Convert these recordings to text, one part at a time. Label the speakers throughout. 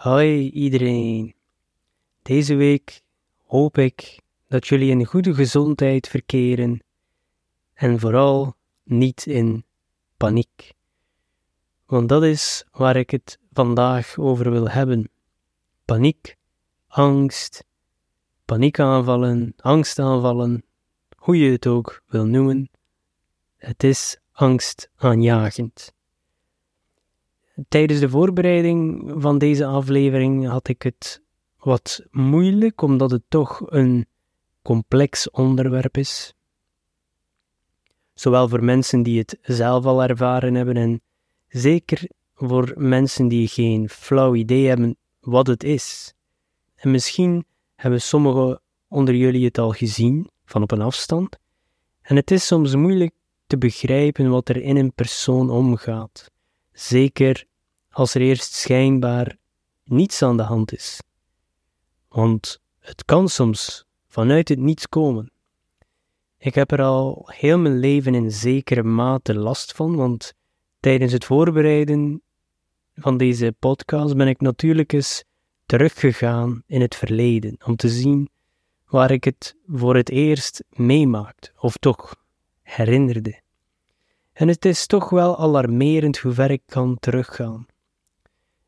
Speaker 1: Hoi iedereen. Deze week hoop ik dat jullie in goede gezondheid verkeren en vooral niet in paniek. Want dat is waar ik het vandaag over wil hebben. Paniek, angst, paniekaanvallen, angstaanvallen, hoe je het ook wil noemen. Het is angstaanjagend. Tijdens de voorbereiding van deze aflevering had ik het wat moeilijk, omdat het toch een complex onderwerp is. Zowel voor mensen die het zelf al ervaren hebben en zeker voor mensen die geen flauw idee hebben wat het is. En misschien hebben sommigen onder jullie het al gezien van op een afstand. En het is soms moeilijk te begrijpen wat er in een persoon omgaat. Zeker als er eerst schijnbaar niets aan de hand is. Want het kan soms vanuit het niets komen. Ik heb er al heel mijn leven in zekere mate last van, want tijdens het voorbereiden van deze podcast ben ik natuurlijk eens teruggegaan in het verleden om te zien waar ik het voor het eerst meemaakte, of toch herinnerde. En het is toch wel alarmerend hoe ver ik kan teruggaan.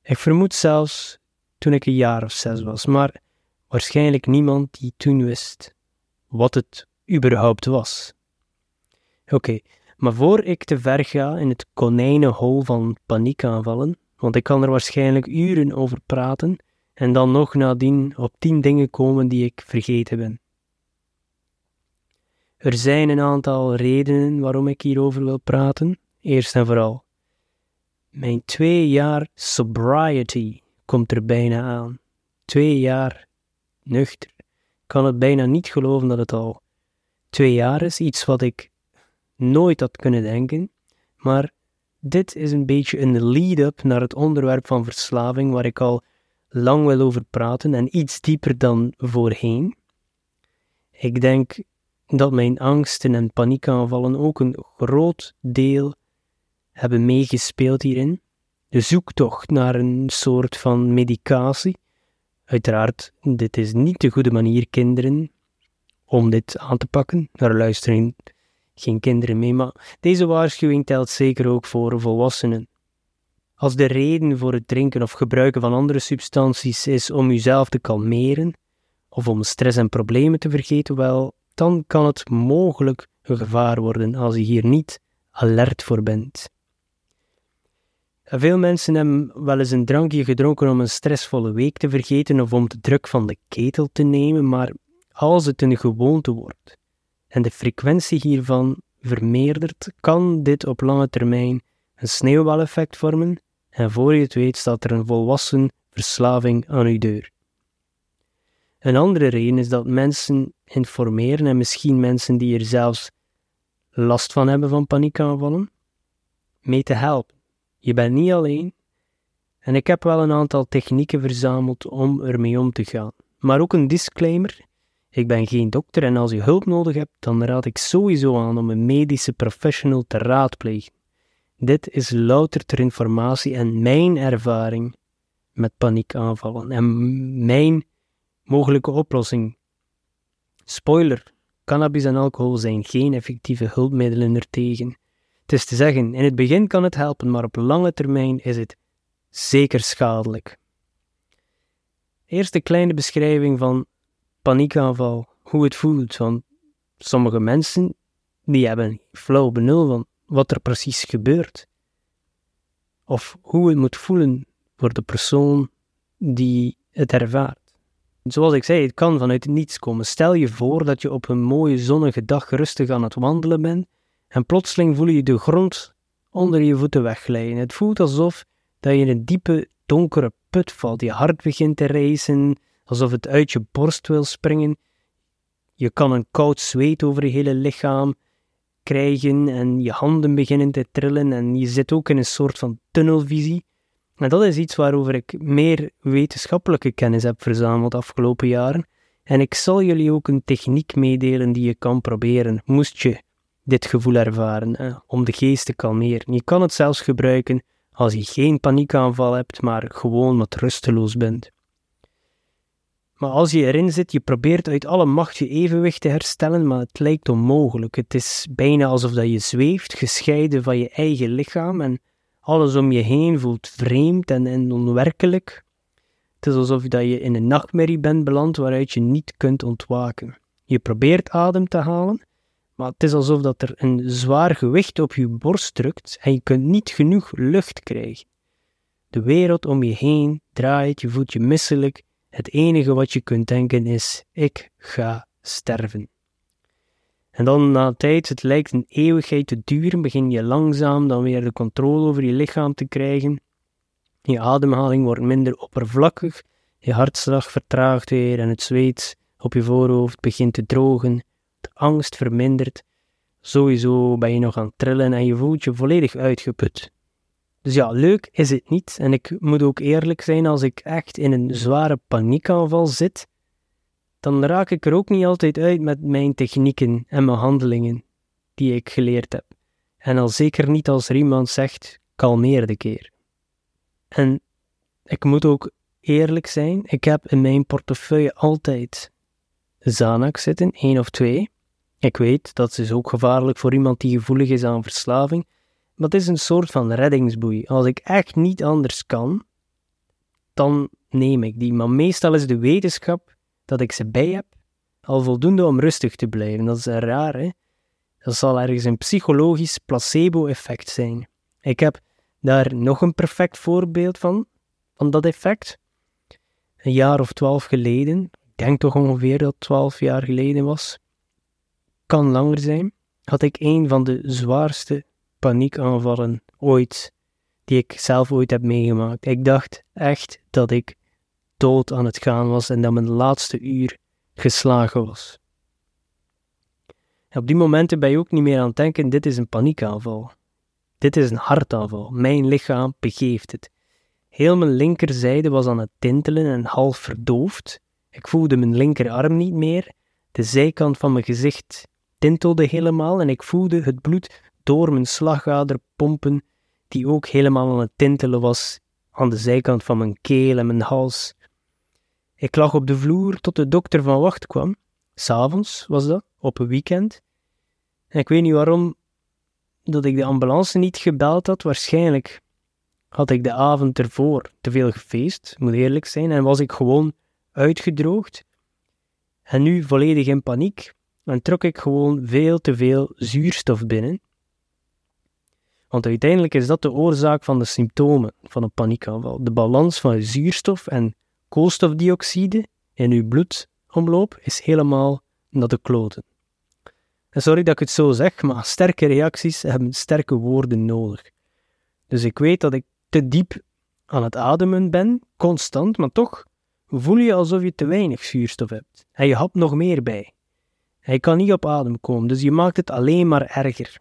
Speaker 1: Ik vermoed zelfs toen ik een jaar of zes was, maar waarschijnlijk niemand die toen wist wat het überhaupt was. Oké, maar voor ik te ver ga in het konijnenhol van paniekaanvallen, want ik kan er waarschijnlijk uren over praten en dan nog nadien op tien dingen komen die ik vergeten ben. Er zijn een aantal redenen waarom ik hierover wil praten. Eerst en vooral, mijn twee jaar sobriety komt er bijna aan. Twee jaar nuchter. Ik kan het bijna niet geloven dat het al twee jaar is. Iets wat ik nooit had kunnen denken. Maar dit is een beetje een lead-up naar het onderwerp van verslaving, waar ik al lang wil over praten en iets dieper dan voorheen. Ik denk dat mijn angsten en paniekaanvallen ook een groot deel hebben meegespeeld hierin. De zoektocht naar een soort van medicatie. Uiteraard, dit is niet de goede manier, kinderen, om dit aan te pakken. Daar luisteren geen kinderen mee, maar deze waarschuwing telt zeker ook voor volwassenen. Als de reden voor het drinken of gebruiken van andere substanties is om uzelf te kalmeren, of om stress en problemen te vergeten, wel, dan kan het mogelijk een gevaar worden als je hier niet alert voor bent. Veel mensen hebben wel eens een drankje gedronken om een stressvolle week te vergeten of om de druk van de ketel te nemen, maar als het een gewoonte wordt en de frequentie hiervan vermeerdert, kan dit op lange termijn een sneeuwbaleffect vormen en voor je het weet staat er een volwassen verslaving aan uw deur. Een andere reden is dat mensen informeren en misschien mensen die er zelfs last van hebben van paniekaanvallen, mee te helpen. Je bent niet alleen en ik heb wel een aantal technieken verzameld om ermee om te gaan. Maar ook een disclaimer: ik ben geen dokter en als je hulp nodig hebt, dan raad ik sowieso aan om een medische professional te raadplegen. Dit is louter ter informatie en mijn ervaring met paniekaanvallen en mijn mogelijke oplossing. Spoiler: cannabis en alcohol zijn geen effectieve hulpmiddelen ertegen. Het is te zeggen, in het begin kan het helpen, maar op lange termijn is het zeker schadelijk. Eerst een kleine beschrijving van paniekaanval, hoe het voelt, want sommige mensen die hebben flauw benul van wat er precies gebeurt. Of hoe het moet voelen voor de persoon die het ervaart. Zoals ik zei, het kan vanuit niets komen. Stel je voor dat je op een mooie zonnige dag rustig aan het wandelen bent en plotseling voel je de grond onder je voeten wegglijden. Het voelt alsof dat je in een diepe, donkere put valt. Je hart begint te racen, alsof het uit je borst wil springen. Je kan een koud zweet over je hele lichaam krijgen en je handen beginnen te trillen en je zit ook in een soort van tunnelvisie. En dat is iets waarover ik meer wetenschappelijke kennis heb verzameld de afgelopen jaren. En ik zal jullie ook een techniek meedelen die je kan proberen, moest je dit gevoel ervaren, om de geest te kalmeren. Je kan het zelfs gebruiken als je geen paniekaanval hebt, maar gewoon wat rusteloos bent. Maar als je erin zit, je probeert uit alle macht je evenwicht te herstellen, maar het lijkt onmogelijk. Het is bijna alsof dat je zweeft, gescheiden van je eigen lichaam en alles om je heen voelt vreemd en, en onwerkelijk. Het is alsof dat je in een nachtmerrie bent beland waaruit je niet kunt ontwaken. Je probeert adem te halen, maar het is alsof dat er een zwaar gewicht op je borst drukt en je kunt niet genoeg lucht krijgen. De wereld om je heen draait, je voelt je misselijk. Het enige wat je kunt denken is: ik ga sterven. En dan na een tijd, het lijkt een eeuwigheid te duren, begin je langzaam dan weer de controle over je lichaam te krijgen. Je ademhaling wordt minder oppervlakkig, je hartslag vertraagt weer en het zweet op je voorhoofd begint te drogen, angst vermindert. Sowieso ben je nog aan het trillen en je voelt je volledig uitgeput. Dus ja, leuk is het niet. En ik moet ook eerlijk zijn, als ik echt in een zware paniekaanval zit, dan raak ik er ook niet altijd uit met mijn technieken en mijn handelingen die ik geleerd heb. En al zeker niet als er iemand zegt: kalmeer de keer. En ik moet ook eerlijk zijn, ik heb in mijn portefeuille altijd Xanax zitten, één of twee. Ik weet, dat is ook gevaarlijk voor iemand die gevoelig is aan verslaving, maar het is een soort van reddingsboei. Als ik echt niet anders kan, dan neem ik die. Maar meestal is de wetenschap dat ik ze bij heb al voldoende om rustig te blijven. Dat is raar, hè? Dat zal ergens een psychologisch placebo-effect zijn. Ik heb daar nog een perfect voorbeeld van, van dat effect. Een jaar of twaalf geleden, ik denk toch ongeveer dat twaalf jaar geleden was, kan langer zijn, had ik een van de zwaarste paniekaanvallen ooit, die ik zelf ooit heb meegemaakt. Ik dacht echt dat ik dood aan het gaan was en dat mijn laatste uur geslagen was. op die momenten ben je ook niet meer aan het denken: dit is een paniekaanval. Dit is een hartaanval. Mijn lichaam begeeft het. Heel mijn linkerzijde was aan het tintelen en half verdoofd. Ik voelde mijn linkerarm niet meer. De zijkant van mijn gezicht tintelde helemaal en ik voelde het bloed door mijn slagader pompen, die ook helemaal aan het tintelen was aan de zijkant van mijn keel en mijn hals. Ik lag op de vloer tot de dokter van wacht kwam. S'avonds was dat, op een weekend. En ik weet niet waarom dat ik de ambulance niet gebeld had. Waarschijnlijk had ik de avond ervoor te veel gefeest, moet eerlijk zijn, en was ik gewoon uitgedroogd. En nu volledig in paniek en trok ik gewoon veel te veel zuurstof binnen. Want uiteindelijk is dat de oorzaak van de symptomen van een paniekaanval. De balans van zuurstof en koolstofdioxide in uw bloedomloop is helemaal naar de kloten. En sorry dat ik het zo zeg, maar sterke reacties hebben sterke woorden nodig. Dus ik weet dat ik te diep aan het ademen ben, constant, maar toch voel je alsof je te weinig zuurstof hebt. En je hapt nog meer bij. Hij kan niet op adem komen, dus je maakt het alleen maar erger.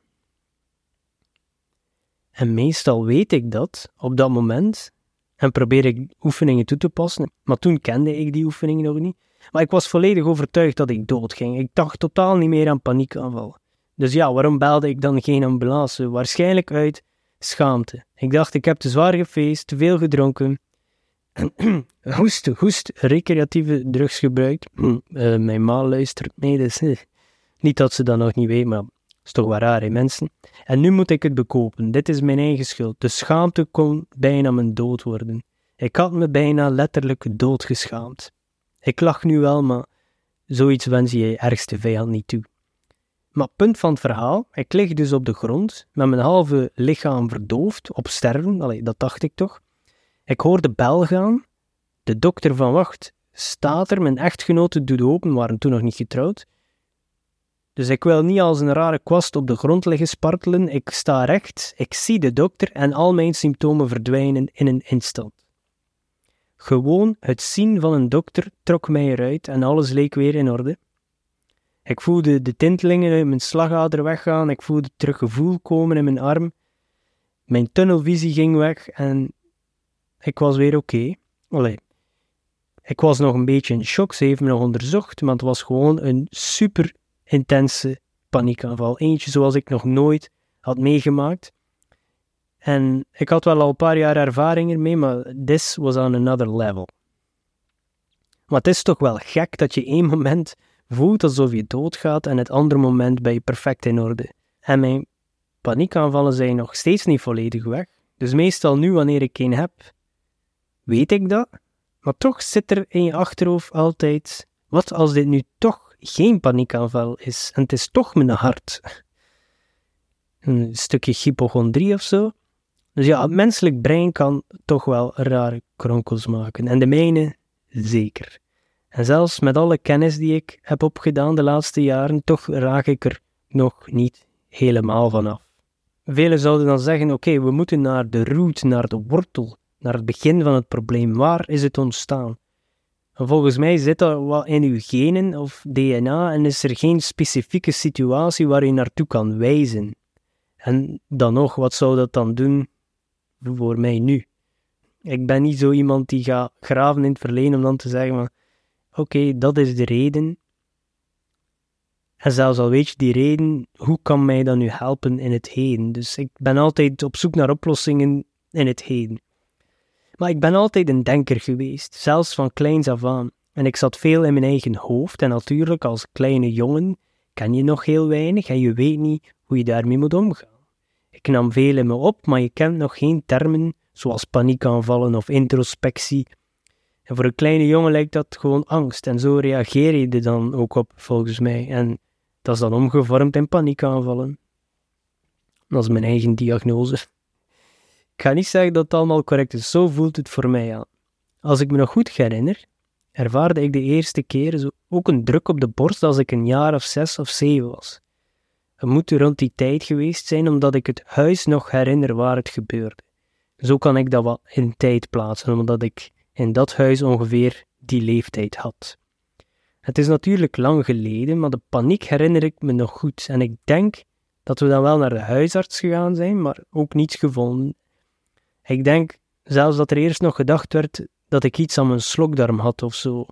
Speaker 1: En meestal weet ik dat op dat moment en probeer ik oefeningen toe te passen. Maar toen kende ik die oefeningen nog niet. Maar ik was volledig overtuigd dat ik doodging. Ik dacht totaal niet meer aan paniekaanval. Dus ja, waarom belde ik dan geen ambulance? Waarschijnlijk uit schaamte. Ik dacht, ik heb te zwaar gefeest, te veel gedronken. hoest, hoest, recreatieve drugs gebruikt. Uh, mijn ma luistert mee, dus uh, niet dat ze dat nog niet weet, maar is toch wel raar, hè, mensen? En nu moet ik het bekopen. Dit is mijn eigen schuld. De schaamte kon bijna mijn dood worden. Ik had me bijna letterlijk doodgeschaamd. Ik lach nu wel, maar zoiets wens je je ergste vijand niet toe. Maar punt van het verhaal, ik lig dus op de grond, met mijn halve lichaam verdoofd, op sterven, Allee, dat dacht ik toch. Ik hoor de bel gaan, de dokter van wacht staat er, mijn echtgenote doet open, waren toen nog niet getrouwd. Dus ik wil niet als een rare kwast op de grond liggen spartelen, ik sta recht, ik zie de dokter en al mijn symptomen verdwijnen in een instant. Gewoon het zien van een dokter trok mij eruit en alles leek weer in orde. Ik voelde de tintelingen in mijn slagader weggaan, ik voelde terug gevoel komen in mijn arm. Mijn tunnelvisie ging weg en ik was weer oké. Okay. Ik was nog een beetje in shock, ze heeft me nog onderzocht, maar het was gewoon een super intense paniekaanval. Eentje zoals ik nog nooit had meegemaakt. En ik had wel al een paar jaar ervaring ermee, maar this was on another level. Maar het is toch wel gek dat je één moment voelt alsof je doodgaat en het andere moment ben je perfect in orde. En mijn paniekaanvallen zijn nog steeds niet volledig weg. Dus meestal nu, wanneer ik een heb, weet ik dat. Maar toch zit er in je achterhoofd altijd: wat als dit nu toch geen paniekaanval is en het is toch mijn hart? Een stukje hypochondrie of zo. Dus ja, het menselijk brein kan toch wel rare kronkels maken. En de mijne zeker. En zelfs met alle kennis die ik heb opgedaan de laatste jaren, toch raak ik er nog niet helemaal vanaf. Velen zouden dan zeggen: oké, we moeten naar de root, naar de wortel, naar het begin van het probleem. Waar is het ontstaan? En volgens mij zit dat wel in uw genen of DNA en is er geen specifieke situatie waar je naartoe kan wijzen. En dan nog, wat zou dat dan doen voor mij nu? Ik ben niet zo iemand die gaat graven in het verleden om dan te zeggen: oké, dat is de reden. En zelfs al weet je die reden, hoe kan mij dat nu helpen in het heden? Dus ik ben altijd op zoek naar oplossingen in het heden. Maar ik ben altijd een denker geweest, zelfs van kleins af aan. En ik zat veel in mijn eigen hoofd en natuurlijk als kleine jongen ken je nog heel weinig en je weet niet hoe je daarmee moet omgaan. Ik nam veel in me op, maar je kent nog geen termen zoals paniekaanvallen of introspectie en voor een kleine jongen lijkt dat gewoon angst. En zo reageer je er dan ook op, volgens mij. En dat is dan omgevormd in paniekaanvallen. Dat is mijn eigen diagnose. Ik ga niet zeggen dat het allemaal correct is, zo voelt het voor mij aan. Als ik me nog goed herinner, ervaarde ik de eerste keer ook een druk op de borst als ik een jaar of zes of zeven was. Het moet rond die tijd geweest zijn, omdat ik het huis nog herinner waar het gebeurde. Zo kan ik dat wat in tijd plaatsen, omdat ik in dat huis ongeveer die leeftijd had. Het is natuurlijk lang geleden, maar de paniek herinner ik me nog goed en ik denk dat we dan wel naar de huisarts gegaan zijn, maar ook niets gevonden. Ik denk zelfs dat er eerst nog gedacht werd dat ik iets aan mijn slokdarm had of zo,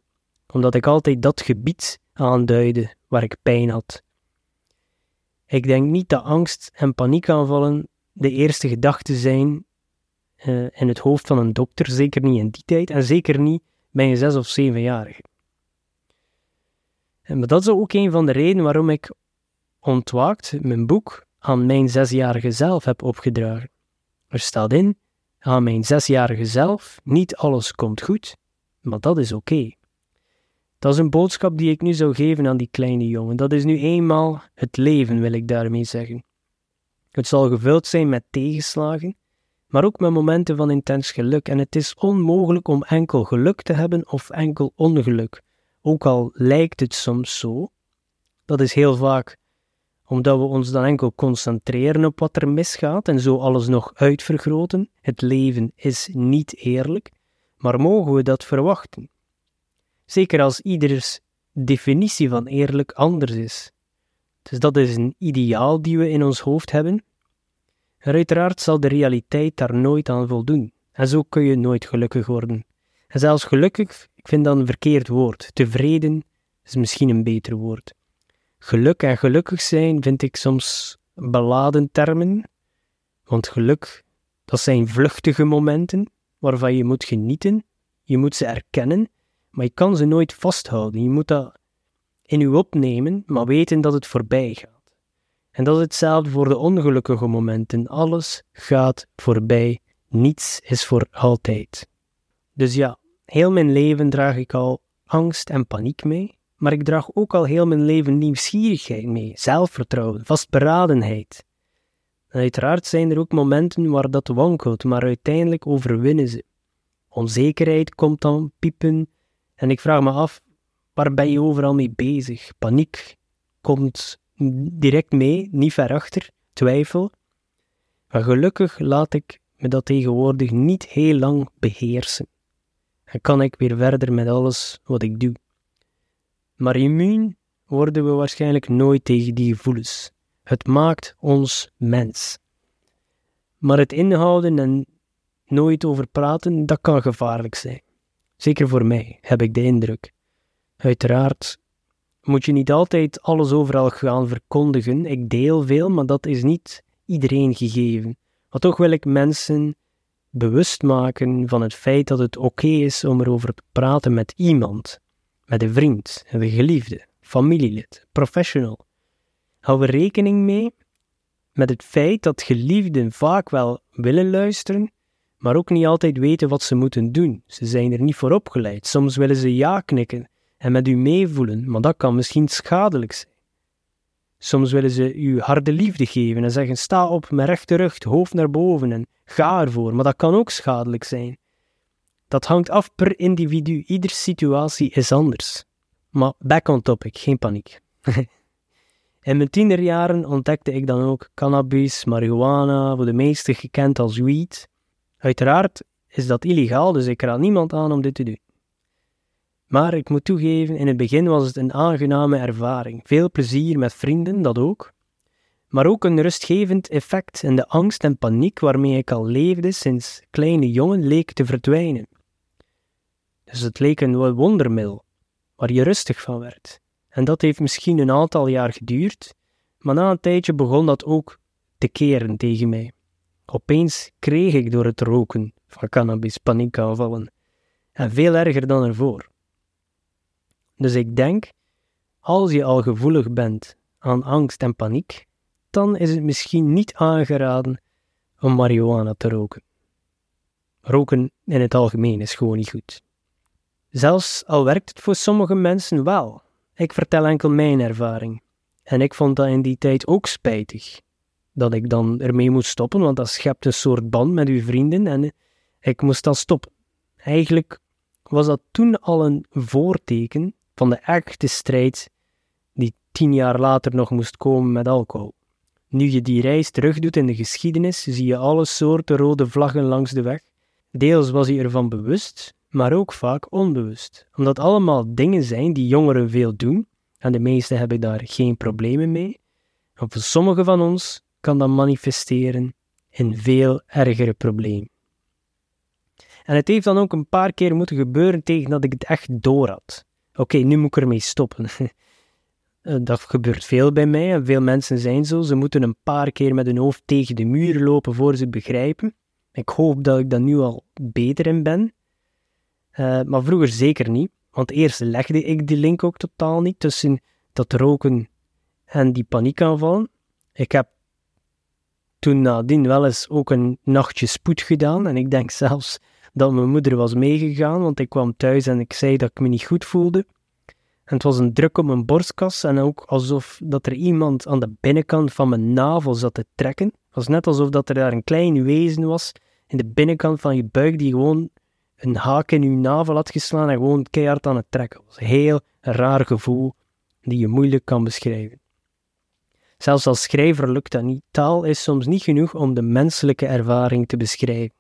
Speaker 1: omdat ik altijd dat gebied aanduidde waar ik pijn had. Ik denk niet dat angst en paniekaanvallen de eerste gedachten zijn uh, in het hoofd van een dokter, zeker niet in die tijd en zeker niet bij een zes- of zevenjarige. En dat is ook een van de redenen waarom ik ontwaakt mijn boek aan mijn zesjarige zelf heb opgedragen. Er staat in, aan mijn zesjarige zelf, niet alles komt goed, maar dat is oké. Dat is een boodschap die ik nu zou geven aan die kleine jongen. Dat is nu eenmaal het leven, wil ik daarmee zeggen. Het zal gevuld zijn met tegenslagen, maar ook met momenten van intens geluk. En het is onmogelijk om enkel geluk te hebben of enkel ongeluk. Ook al lijkt het soms zo, dat is heel vaak omdat we ons dan enkel concentreren op wat er misgaat en zo alles nog uitvergroten. Het leven is niet eerlijk, maar mogen we dat verwachten? Zeker als ieders definitie van eerlijk anders is. Dus dat is een ideaal die we in ons hoofd hebben, en uiteraard zal de realiteit daar nooit aan voldoen. En zo kun je nooit gelukkig worden. En zelfs gelukkig, ik vind dat een verkeerd woord. Tevreden is misschien een beter woord. Geluk en gelukkig zijn vind ik soms beladen termen. Want geluk, dat zijn vluchtige momenten waarvan je moet genieten. Je moet ze erkennen, maar je kan ze nooit vasthouden. Je moet dat in je opnemen, maar weten dat het voorbij gaat. En dat is hetzelfde voor de ongelukkige momenten. Alles gaat voorbij, niets is voor altijd. Dus ja, heel mijn leven draag ik al angst en paniek mee, maar ik draag ook al heel mijn leven nieuwsgierigheid mee, zelfvertrouwen, vastberadenheid. En uiteraard zijn er ook momenten waar dat wankelt, maar uiteindelijk overwinnen ze. Onzekerheid komt dan piepen en ik vraag me af, waar ben je overal mee bezig? Paniek komt direct mee, niet ver achter, twijfel. Maar gelukkig laat ik me dat tegenwoordig niet heel lang beheersen. En kan ik weer verder met alles wat ik doe. Maar immuun worden we waarschijnlijk nooit tegen die gevoelens. Het maakt ons mens. Maar het inhouden en nooit over praten, dat kan gevaarlijk zijn. Zeker voor mij, heb ik de indruk. Uiteraard moet je niet altijd alles overal gaan verkondigen. Ik deel veel, maar dat is niet iedereen gegeven. Maar toch wil ik mensen bewust maken van het feit dat het oké is om erover te praten met iemand, met een vriend, een geliefde, familielid, professional. Hou er rekening mee met het feit dat geliefden vaak wel willen luisteren, maar ook niet altijd weten wat ze moeten doen. Ze zijn er niet voor opgeleid. Soms willen ze ja knikken en met u meevoelen, maar dat kan misschien schadelijk zijn. Soms willen ze u harde liefde geven en zeggen: sta op met rechte rug, hoofd naar boven en ga ervoor, maar dat kan ook schadelijk zijn. Dat hangt af per individu, ieder situatie is anders. Maar back on topic, geen paniek. In mijn tienerjaren ontdekte ik dan ook cannabis, marihuana, voor de meesten gekend als weed. Uiteraard is dat illegaal, dus ik raad niemand aan om dit te doen. Maar ik moet toegeven, in het begin was het een aangename ervaring. Veel plezier met vrienden, dat ook. Maar ook een rustgevend effect en de angst en paniek waarmee ik al leefde sinds kleine jongen leek te verdwijnen. Dus het leek een wondermiddel, waar je rustig van werd. En dat heeft misschien een aantal jaar geduurd, maar na een tijdje begon dat ook te keren tegen mij. Opeens kreeg ik door het roken van cannabis paniekaanvallen, en veel erger dan ervoor. Dus ik denk, als je al gevoelig bent aan angst en paniek, dan is het misschien niet aangeraden om marihuana te roken. Roken in het algemeen is gewoon niet goed. Zelfs al werkt het voor sommige mensen wel. Ik vertel enkel mijn ervaring. En ik vond dat in die tijd ook spijtig. Dat ik dan ermee moest stoppen, want dat schept een soort band met uw vrienden en ik moest dan stoppen. Eigenlijk was dat toen al een voorteken van de echte strijd die tien jaar later nog moest komen met alcohol. Nu je die reis terugdoet in de geschiedenis, zie je alle soorten rode vlaggen langs de weg. Deels was hij ervan bewust, maar ook vaak onbewust, omdat allemaal dingen zijn die jongeren veel doen, en de meesten hebben daar geen problemen mee. En voor sommigen van ons kan dat manifesteren in veel ergere problemen. En het heeft dan ook een paar keer moeten gebeuren tegen dat ik het echt door had. Oké, nu moet ik ermee stoppen. Eh, dat gebeurt veel bij mij en veel mensen zijn zo. Ze moeten een paar keer met hun hoofd tegen de muur lopen voor ze begrijpen. Ik hoop dat ik daar nu al beter in ben. Uh, maar vroeger zeker niet, want eerst legde ik die link ook totaal niet tussen dat roken en die paniekaanvallen. Ik heb toen nadien wel eens ook een nachtje spoed gedaan en ik denk zelfs dat mijn moeder was meegegaan, want ik kwam thuis en ik zei dat ik me niet goed voelde. En het was een druk op mijn borstkas en ook alsof dat er iemand aan de binnenkant van mijn navel zat te trekken. Het was net alsof dat er daar een klein wezen was in de binnenkant van je buik die gewoon een haak in je navel had geslaan en gewoon keihard aan het trekken. Was heel raar gevoel die je moeilijk kan beschrijven. Zelfs als schrijver lukt dat niet. Taal is soms niet genoeg om de menselijke ervaring te beschrijven.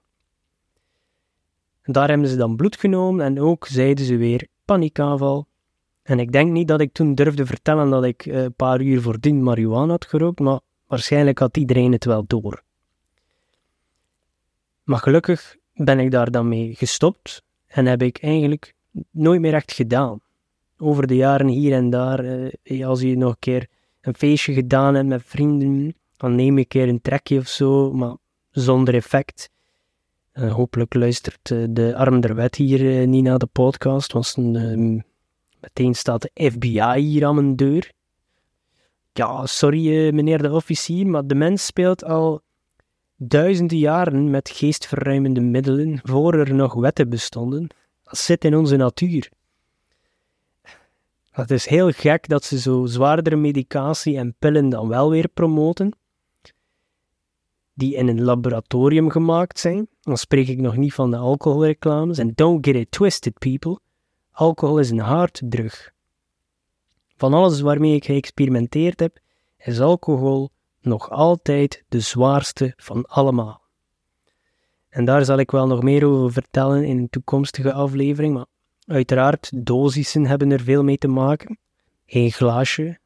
Speaker 1: En daar hebben ze dan bloed genomen en ook zeiden ze weer paniekaanval. En ik denk niet dat ik toen durfde vertellen dat ik eh, een paar uur voordien marihuana had gerookt, maar waarschijnlijk had iedereen het wel door. Maar gelukkig ben ik daar dan mee gestopt en heb ik eigenlijk nooit meer echt gedaan. Over de jaren hier en daar, eh, als je nog een keer een feestje gedaan hebt met vrienden, dan neem je een keer een trekje of zo, maar zonder effect. Uh, hopelijk luistert uh, de arm der wet hier niet naar de podcast, want ehm, meteen staat de FBI hier aan mijn deur. Ja, sorry meneer de officier, maar de mens speelt al duizenden jaren met geestverruimende middelen, voor er nog wetten bestonden. Dat zit in onze natuur. Het is heel gek dat ze zo zwaardere medicatie en pillen dan wel weer promoten, die in een laboratorium gemaakt zijn. Dan spreek ik nog niet van de alcoholreclames. En don't get it twisted, people. Alcohol is een harddrug. Van alles waarmee ik geëxperimenteerd heb, is alcohol nog altijd de zwaarste van allemaal. En daar zal ik wel nog meer over vertellen in een toekomstige aflevering, maar uiteraard, dosissen hebben er veel mee te maken. Eén glaasje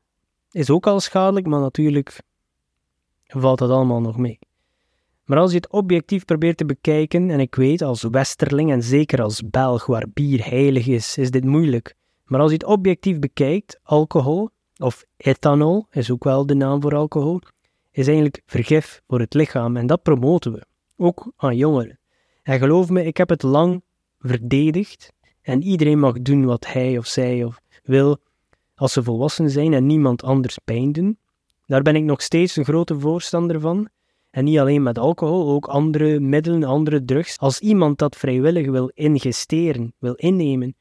Speaker 1: is ook al schadelijk, maar natuurlijk valt dat allemaal nog mee. Maar als je het objectief probeert te bekijken, en ik weet als Westerling en zeker als Belg waar bier heilig is, is dit moeilijk. Maar als je het objectief bekijkt, alcohol, of ethanol is ook wel de naam voor alcohol, is eigenlijk vergif voor het lichaam en dat promoten we, ook aan jongeren. En geloof me, ik heb het lang verdedigd en iedereen mag doen wat hij of zij of wil als ze volwassen zijn en niemand anders pijn doen. Daar ben ik nog steeds een grote voorstander van. En niet alleen met alcohol, ook andere middelen, andere drugs. Als iemand dat vrijwillig wil ingesteren, wil innemen,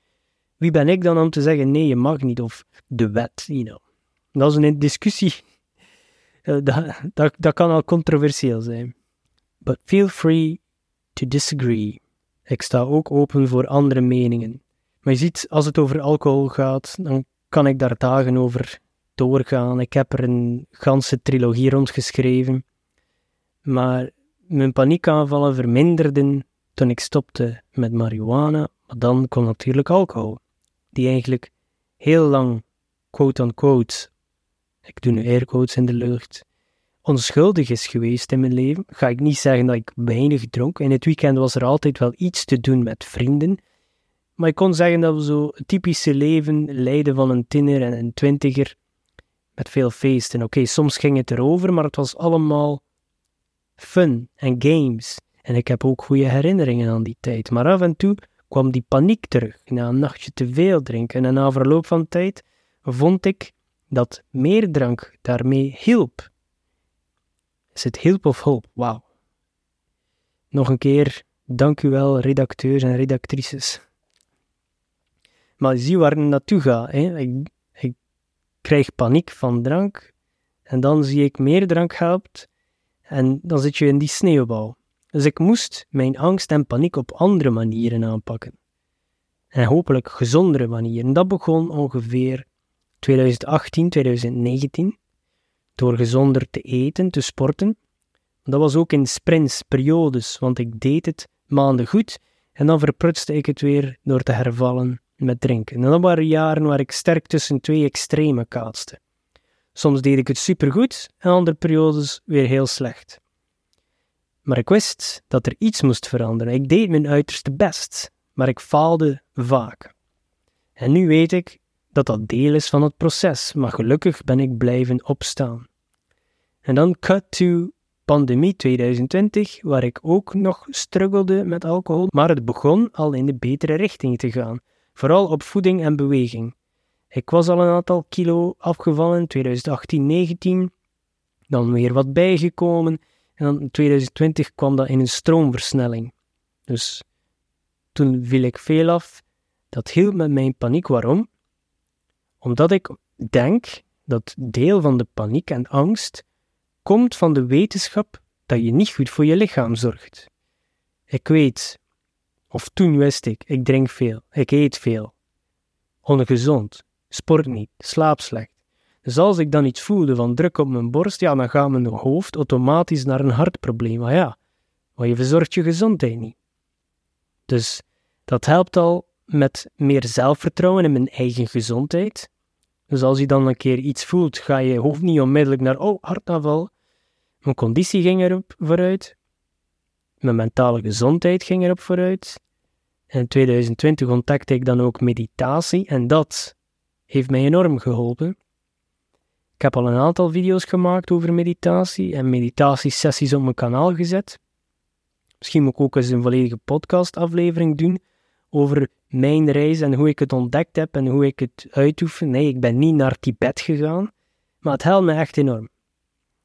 Speaker 1: wie ben ik dan om te zeggen nee, je mag niet, of de wet, you know. Dat is een discussie, dat, dat, dat kan al controversieel zijn. But feel free to disagree. Ik sta ook open voor andere meningen. Maar je ziet, als het over alcohol gaat, dan kan ik daar dagen over doorgaan. Ik heb er een ganse trilogie rond geschreven. Maar mijn paniekaanvallen verminderden toen ik stopte met marihuana. Maar dan kwam natuurlijk alcohol, die eigenlijk heel lang, quote-unquote, ik doe nu airquotes in de lucht, onschuldig is geweest in mijn leven. Ga ik niet zeggen dat ik weinig dronk. In het weekend was er altijd wel iets te doen met vrienden. Maar ik kon zeggen dat we zo het typische leven leiden van een tiener en een twintiger. Met veel feesten. Oké, soms ging het erover, maar het was allemaal fun en games. En ik heb ook goede herinneringen aan die tijd. Maar af en toe kwam die paniek terug na een nachtje te veel drinken. En na verloop van tijd vond ik dat meer drank daarmee hielp. Is het hielp of hulp? Wauw. Nog een keer, dank u wel, redacteurs en redactrices. Maar zie waar het naartoe gaat. Hè. Ik, ik krijg paniek van drank. En dan zie ik meer drank helpt. En dan zit je in die sneeuwbal. Dus ik moest mijn angst en paniek op andere manieren aanpakken. En hopelijk gezondere manieren. Dat begon ongeveer 2018, 2019. Door gezonder te eten, te sporten. Dat was ook in sprints, periodes, want ik deed het maanden goed en dan verprutste ik het weer door te hervallen met drinken. En dat waren jaren waar ik sterk tussen twee extreme kaatste. Soms deed ik het supergoed en andere periodes weer heel slecht. Maar ik wist dat er iets moest veranderen. Ik deed mijn uiterste best, maar ik faalde vaak. En nu weet ik dat dat deel is van het proces, maar gelukkig ben ik blijven opstaan. En dan cut to pandemie 2020, waar ik ook nog struggelde met alcohol, maar het begon al in de betere richting te gaan, vooral op voeding en beweging. Ik was al een aantal kilo afgevallen, 2018, 19, dan weer wat bijgekomen, en dan in 2020 kwam dat in een stroomversnelling. Dus toen viel ik veel af. Dat hielp met mijn paniek. Waarom? Omdat ik denk dat deel van de paniek en angst komt van de wetenschap dat je niet goed voor je lichaam zorgt. Ik weet, of toen wist ik, ik drink veel, ik eet veel. Ongezond, sport niet, slaap slecht. Dus als ik dan iets voelde van druk op mijn borst, ja, dan gaat mijn hoofd automatisch naar een hartprobleem. Maar ja, maar je verzorgt je gezondheid niet. Dus dat helpt al met meer zelfvertrouwen in mijn eigen gezondheid. Dus als je dan een keer iets voelt, ga je hoofd niet onmiddellijk naar, oh, hartaanval. Mijn conditie ging erop vooruit. Mijn mentale gezondheid ging erop vooruit. in 2020 ontdekte ik dan ook meditatie en dat heeft mij enorm geholpen. Ik heb al een aantal video's gemaakt over meditatie en meditatiesessies op mijn kanaal gezet. Misschien moet ik ook eens een volledige podcastaflevering doen over mijn reis en hoe ik het ontdekt heb en hoe ik het uitoefen. Nee, ik ben niet naar Tibet gegaan, maar het helpt me echt enorm.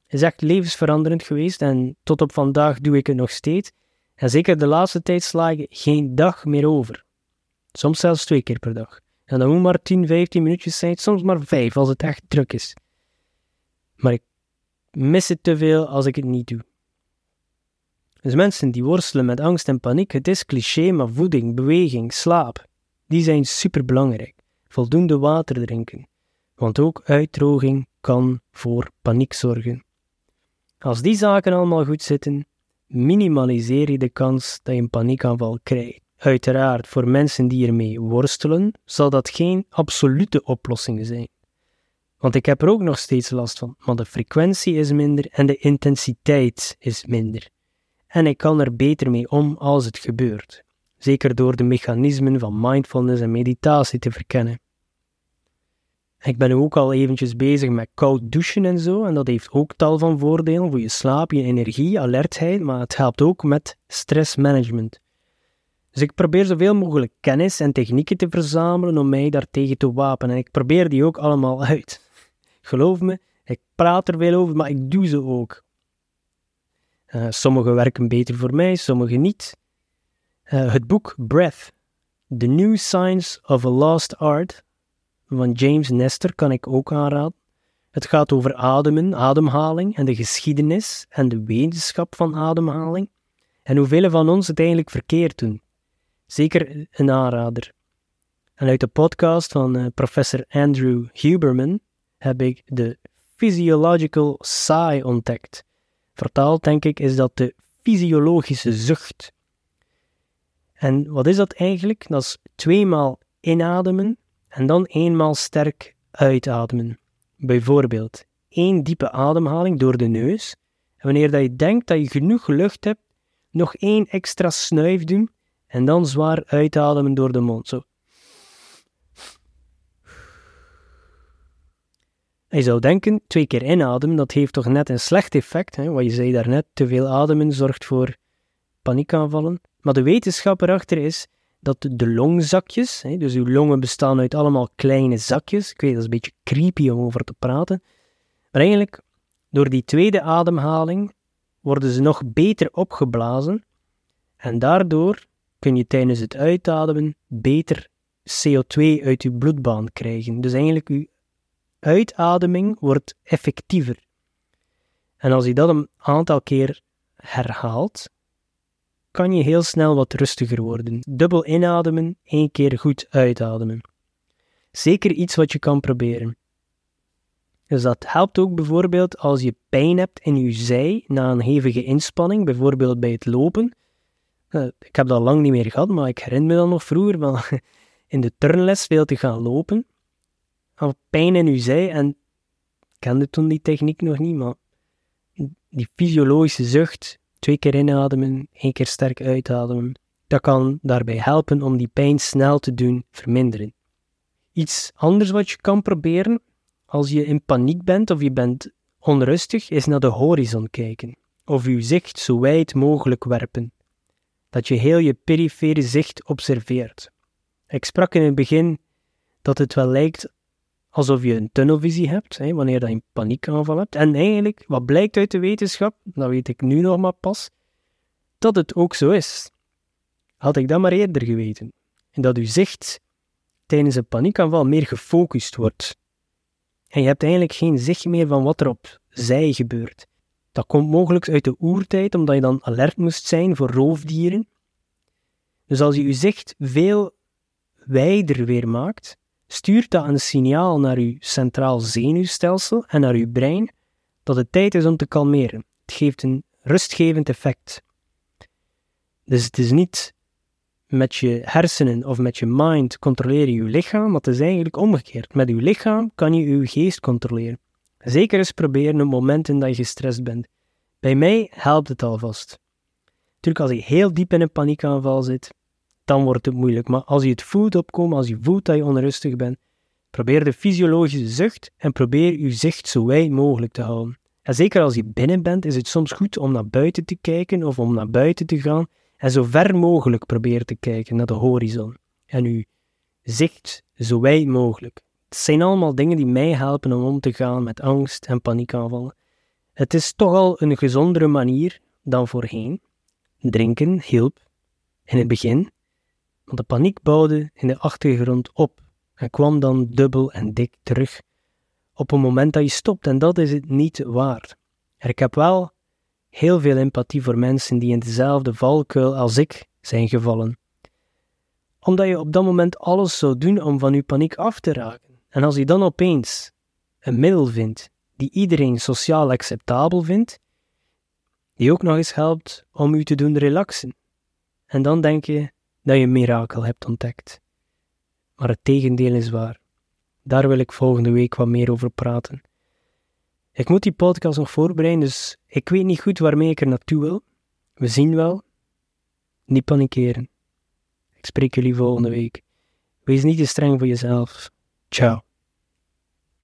Speaker 1: Het is echt levensveranderend geweest en tot op vandaag doe ik het nog steeds. En zeker de laatste tijd sla ik geen dag meer over. Soms zelfs twee keer per dag. En dan moet maar 10, 15 minuutjes zijn, soms maar 5 als het echt druk is. Maar ik mis het te veel als ik het niet doe. Dus mensen die worstelen met angst en paniek, het is cliché, maar voeding, beweging, slaap, die zijn superbelangrijk. Voldoende water drinken, want ook uitdroging kan voor paniek zorgen. Als die zaken allemaal goed zitten, minimaliseer je de kans dat je een paniekaanval krijgt. Uiteraard, voor mensen die ermee worstelen, zal dat geen absolute oplossing zijn. Want ik heb er ook nog steeds last van, maar de frequentie is minder en de intensiteit is minder. En ik kan er beter mee om als het gebeurt, zeker door de mechanismen van mindfulness en meditatie te verkennen. Ik ben ook al eventjes bezig met koud douchen en zo, en dat heeft ook tal van voordelen voor je slaap, je energie, alertheid, maar het helpt ook met stressmanagement. Dus ik probeer zoveel mogelijk kennis en technieken te verzamelen om mij daartegen te wapenen. En ik probeer die ook allemaal uit. Geloof me, ik praat er veel over, maar ik doe ze ook. Uh, sommige werken beter voor mij, sommige niet. Uh, het boek Breath, The New Science of a Lost Art van James Nestor kan ik ook aanraden. Het gaat over ademen, ademhaling en de geschiedenis en de wetenschap van ademhaling en hoeveel van ons het eigenlijk verkeerd doen. Zeker een aanrader. En uit de podcast van uh, professor Andrew Huberman heb ik de physiological sigh ontdekt. Vertaald denk ik is dat de fysiologische zucht. En wat is dat eigenlijk? Dat is tweemaal inademen en dan eenmaal sterk uitademen. Bijvoorbeeld één diepe ademhaling door de neus. En wanneer dat je denkt dat je genoeg lucht hebt, nog één extra snuif doen en dan zwaar uitademen door de mond. Zo. Je zou denken, twee keer inademen, dat heeft toch net een slecht effect. Hè? Wat je zei daarnet, te veel ademen zorgt voor paniekaanvallen. Maar de wetenschap erachter is dat de longzakjes, hè, dus uw longen bestaan uit allemaal kleine zakjes. Ik weet, dat is een beetje creepy om over te praten. Maar eigenlijk, door die tweede ademhaling worden ze nog beter opgeblazen. En daardoor kun je tijdens het uitademen beter CO2 uit je bloedbaan krijgen. Dus eigenlijk, uw uitademing wordt effectiever. En als je dat een aantal keer herhaalt, kan je heel snel wat rustiger worden. Dubbel inademen, één keer goed uitademen. Zeker iets wat je kan proberen. Dus dat helpt ook bijvoorbeeld als je pijn hebt in je zij na een hevige inspanning, bijvoorbeeld bij het lopen. Eh, ik heb dat lang niet meer gehad, maar ik herinner me dan nog vroeger van in de turnles veel te gaan lopen. Al pijn in je zij en kende toen die techniek nog niet, maar die fysiologische zucht Twee keer inademen, één keer sterk uitademen. Dat kan daarbij helpen om die pijn snel te doen verminderen. Iets anders wat je kan proberen als je in paniek bent of je bent onrustig, is naar de horizon kijken. Of je zicht zo wijd mogelijk werpen. Dat je heel je perifere zicht observeert. Ik sprak in het begin dat het wel lijkt alsof je een tunnelvisie hebt, hè, wanneer je een paniekaanval hebt. En eigenlijk, wat blijkt uit de wetenschap, dat weet ik nu nog maar pas, dat het ook zo is. Had ik dat maar eerder geweten. En dat uw zicht tijdens een paniekaanval meer gefocust wordt. En je hebt eigenlijk geen zicht meer van wat er op zij gebeurt. Dat komt mogelijk uit de oertijd, omdat je dan alert moest zijn voor roofdieren. Dus als je je zicht veel wijder weer maakt, stuurt dat een signaal naar uw centraal zenuwstelsel en naar uw brein dat het tijd is om te kalmeren. Het geeft een rustgevend effect. Dus het is niet met je hersenen of met je mind controleren je lichaam, maar het is eigenlijk omgekeerd. Met je lichaam kan je je geest controleren. Zeker eens proberen op momenten dat je gestrest bent. Bij mij helpt het alvast. Natuurlijk, als je heel diep in een paniekaanval zit, dan wordt het moeilijk. Maar als je het voelt opkomen, als je voelt dat je onrustig bent, probeer de fysiologische zucht en probeer je zicht zo wijd mogelijk te houden. En zeker als je binnen bent, is het soms goed om naar buiten te kijken of om naar buiten te gaan en zo ver mogelijk proberen te kijken naar de horizon. En je zicht zo wijd mogelijk. Het zijn allemaal dingen die mij helpen om om te gaan met angst en paniekaanvallen. Het is toch al een gezondere manier dan voorheen. Drinken hielp in het begin, want de paniek bouwde in de achtergrond op en kwam dan dubbel en dik terug op een moment dat je stopt en dat is het niet waard. Ik heb wel heel veel empathie voor mensen die in dezelfde valkuil als ik zijn gevallen. Omdat je op dat moment alles zou doen om van je paniek af te raken. En als je dan opeens een middel vindt die iedereen sociaal acceptabel vindt, die ook nog eens helpt om u te doen relaxen. En dan denk je, dat je een mirakel hebt ontdekt. Maar het tegendeel is waar. Daar wil ik volgende week wat meer over praten. Ik moet die podcast nog voorbereiden, dus ik weet niet goed waarmee ik er naartoe wil. We zien wel. Niet panikeren. Ik spreek jullie volgende week. Wees niet te streng voor jezelf. Ciao.